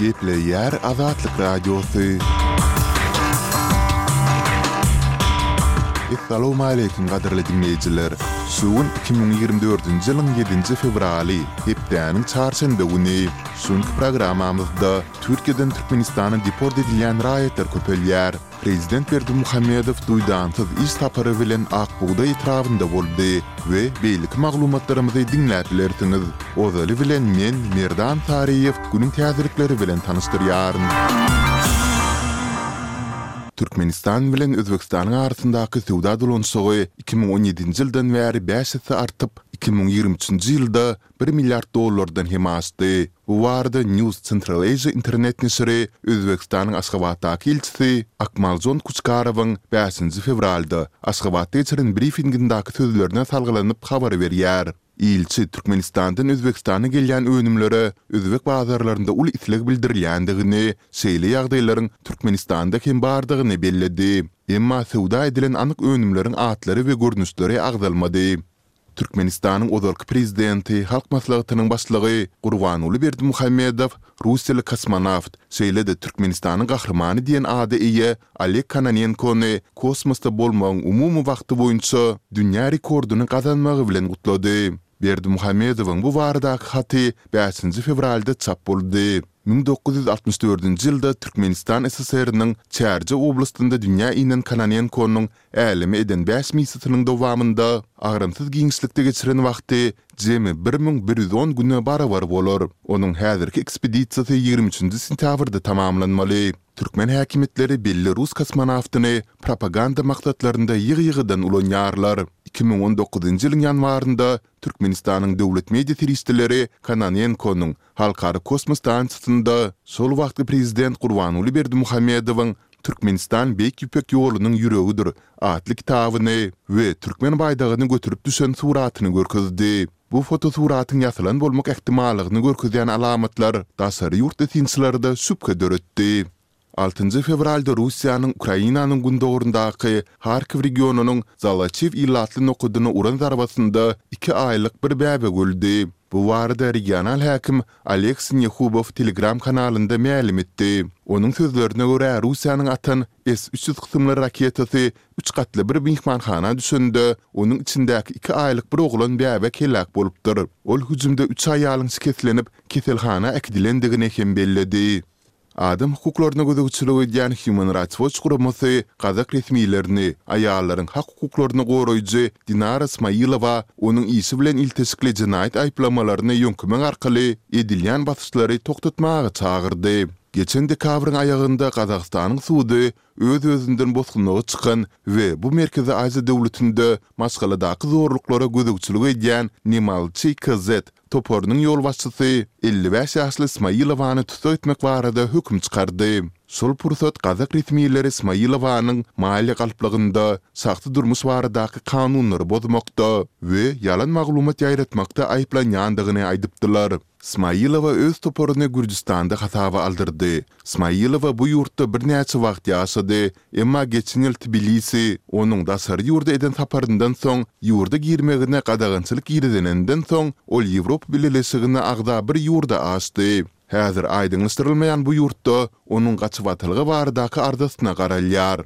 Gepleýär Azatlyk Radiosy. Assalamualaikum gadyrly dinleýjiler. Şu gün 2024-nji ýylyň 7-nji fewraly, hepdäniň çarşenbe güni. Şu günki programmamyzda Türkiýeden Türkmenistana deport edilýän raýatlar köpelýär. Prezident Berdimuhamedow duýdansyz iş sapary bilen Ak bugdaý etrabynda boldy we beýleki maglumatlarymyzy diňläp bilersiňiz. Ozaly bilen men, Merdan Saryýew, günüň täzelikleri bilen tanyşdyrýaryn. Türkmenistan bilen Özbegistanyň arasyndaky söwda dolanyşygy iki müň on ýedinji ýyldan bäri bäş esse artyp, iki müň ýigrimi üçünji ýylda bir milliard dollardan hem aşdy. Bu barada News Central Asia internet neşiri Özbegistanyň Aşgabatdaky ilçisi Akmaljon Kuçkarowyň bäşinji fewralda Aşgabatda geçiren brifingindäki sözlerine salgylanyp habar berýär. Ilçi Türkmenistandan Özbegistana gelýän önümlere özbek bazarlarynda uly isleg bildirilýändigini, şeýle ýagdaýlaryň Türkmenistanda hem bardygyny belledi. Emma söwda edilen anyk önümleriň atlary we görnüşleri agzalmady. Türkmenistanyň ozalky Prezidenti, Halk Maslahatynyň Başlygy Gurbanguly Berdimuhamedow russiýaly kosmonawt, şeýle-de Türkmenistanyň Gahrymany diýen ada eýe Oleg Kononenkony kosmosda bolmagyň umumy wagty boýunça dünýä rekordyny gazanmagy bilen gutlady. Berdimuhamedowyň bu baradaky haty bäşinji fewralda çap boldy. Müň dokuz ýüz altmyş dördünji ýylda Türkmenistan SSR-niň Çärje oblastynda dünýä inen Kononenkonyň Äleme eden bäş missiýasynyň dowamynda agramsyz giňişlikde geçiren wagty jemi bir müň bir ýüz on güne barabar bolar. Onuň häzirki ekspedisiýasy ýigrimi üçünji sentýabrda tamamlanmaly. Türkmen häkimiýetleri belli rus kosmonawtyny propaganda maksatlarynda ýygy-ýygydan ulanýarlar. Iki müň on dokuzynjy ýylyň ýanwarynda Türkmenistanyň döwlet media serişdeleri Kononenkonyň Halkara kosmos stansiýasynda şol wagtky prezident Gurbanguly Berdimuhamedowyň Türkmenistan Beýik Ýüpek ýolunyň ýüregidir atly kitabyny we türkmen baýdagyny göterip düşen suratyny görkezdi. Bu fotosuratyň ýasalan bolmak ähtimallygyny görkezýän alamatlar daşary ýurtly synçylarda şübhe döretdi. Altynjy fewralda Russiýanyň Ukrainanyň gündogaryndaky Harkiw regionynyň Zalaçiw ilatly nokadyna uran zarbasynda iki aýlyk bir bäbek öldi. Bu barada regional häkim Oleg Sinehubow Telegram kanalynda mälim etdi. Onuň sözlerine görä, Russiýanyň atan S üç ýüz kysymly raketasy üç gatly bir myhmanhana düşende, onuň içindäki iki aýlyk bir oglan bäbek heläk bolupdyr. Ol hüjümde üç aýalyň şikeslenip, keselhana äkidilendigini hem belledi. Adam hukuklaryna gözegçilik edýän Human Rights Watch guramasy gazak resmilerini aýallaryň hak-hukuklaryny goraýjy Dinara Smailowa onuň işi bilen ilteşikli jenaýat aýyplamalaryny ýöňkemek arkaly edilýän basyşlary togtatmaga çagyrdy. Geçen dekabryň aýagynda Gazagystanyň sudy öz-özünden bosgunlyga çykan we bu Merkezi Aziýa döwletinde maşgaladaky zorluklara gözegçilik edýän Nemalçy KZ toparynyň ýolbaşçysy elli bäş ýaşly Smailovany tussag etmek barada höküm çykardy. Şol pursat gazak resmileri Smailovanyň maliýe galplygynda, şahsy durmuş baradaky kanunlary bozmakda we ýalan maglumat ýaýratmakda aýyplanýandygyny aýdypdylar. Smailowa öz toparyny Gürjüstanda hasaba aldyrdy. Smailowa bu ýurtda birnäçe wagt ýaşady Emma geçen ýyl Tbilisi, onuň daşary ýurda eden saparyndan soň, ýurda girmegine gadagançylyk girizilenden soň, ol Ýewropa Bileleşigine agza bir ýurda aşdy. Häzir aýdyňlaşdyrylmaýan bu ýurtda onuň gaçybatalga baradaky arzasyna garalýar.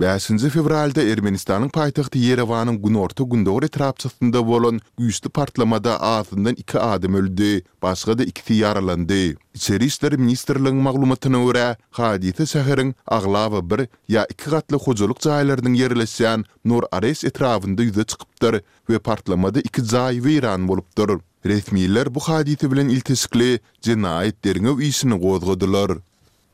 Bäşinji fewralda Ermenistanyň paýtagty Ýerewanyň günorta-gündogar etrapçasynda bolan güýçli partlamada azyndan iki adam öldi, Başga-da ikisi ýaralandy. Içeri işler ministrligiň maglumatyna görä, hadysa şäheriň aglaba bir ýa iki gatly hojalyk jaýlarynyň ýerleşýän Nur-Areş etrabynda ýüze çykypdyr we partlamada iki jaý weýran bolupdyr. Resmiler bu hadysa bilen ilteşikli jenaýat derňew işini gozgadylar.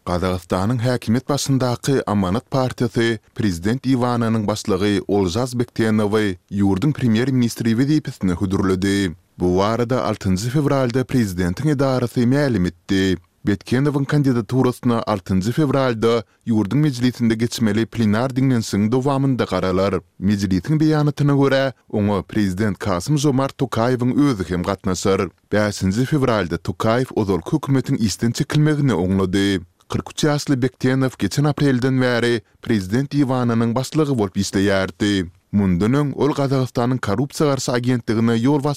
Gazagystanyň häkimiýet başyndaky Amanat partiýasy prezident Iwanynyň başlygy Olžaz Bektenowy ýurduň premýer-ministri wezipesine hödürledi. Bu barada altynjy fewralda prezidentiň edarasy mälim etdi. Betkenowyň kandidaturasyna altynjy fewralda ýurduň mejlisinde geçmeli plenar diňlenişigiň dowamynda garalar. Mejlisiň beýanatyna görä, oňa prezident Kasym-Žomart Tokaýewiň özi hem gatnaşar. Bäşinji fewralda Tokaýew ozalky hökümetiň işden çekilmegini oňlady. Kyrk üç ýaşly Bektenow geçen aprelden bäri prezident diwanynyň başlygy bolup işleýärdi. Mundan öň ol Gazagystanyň korrupsiýa garşy agentligine ýolbaşçylyk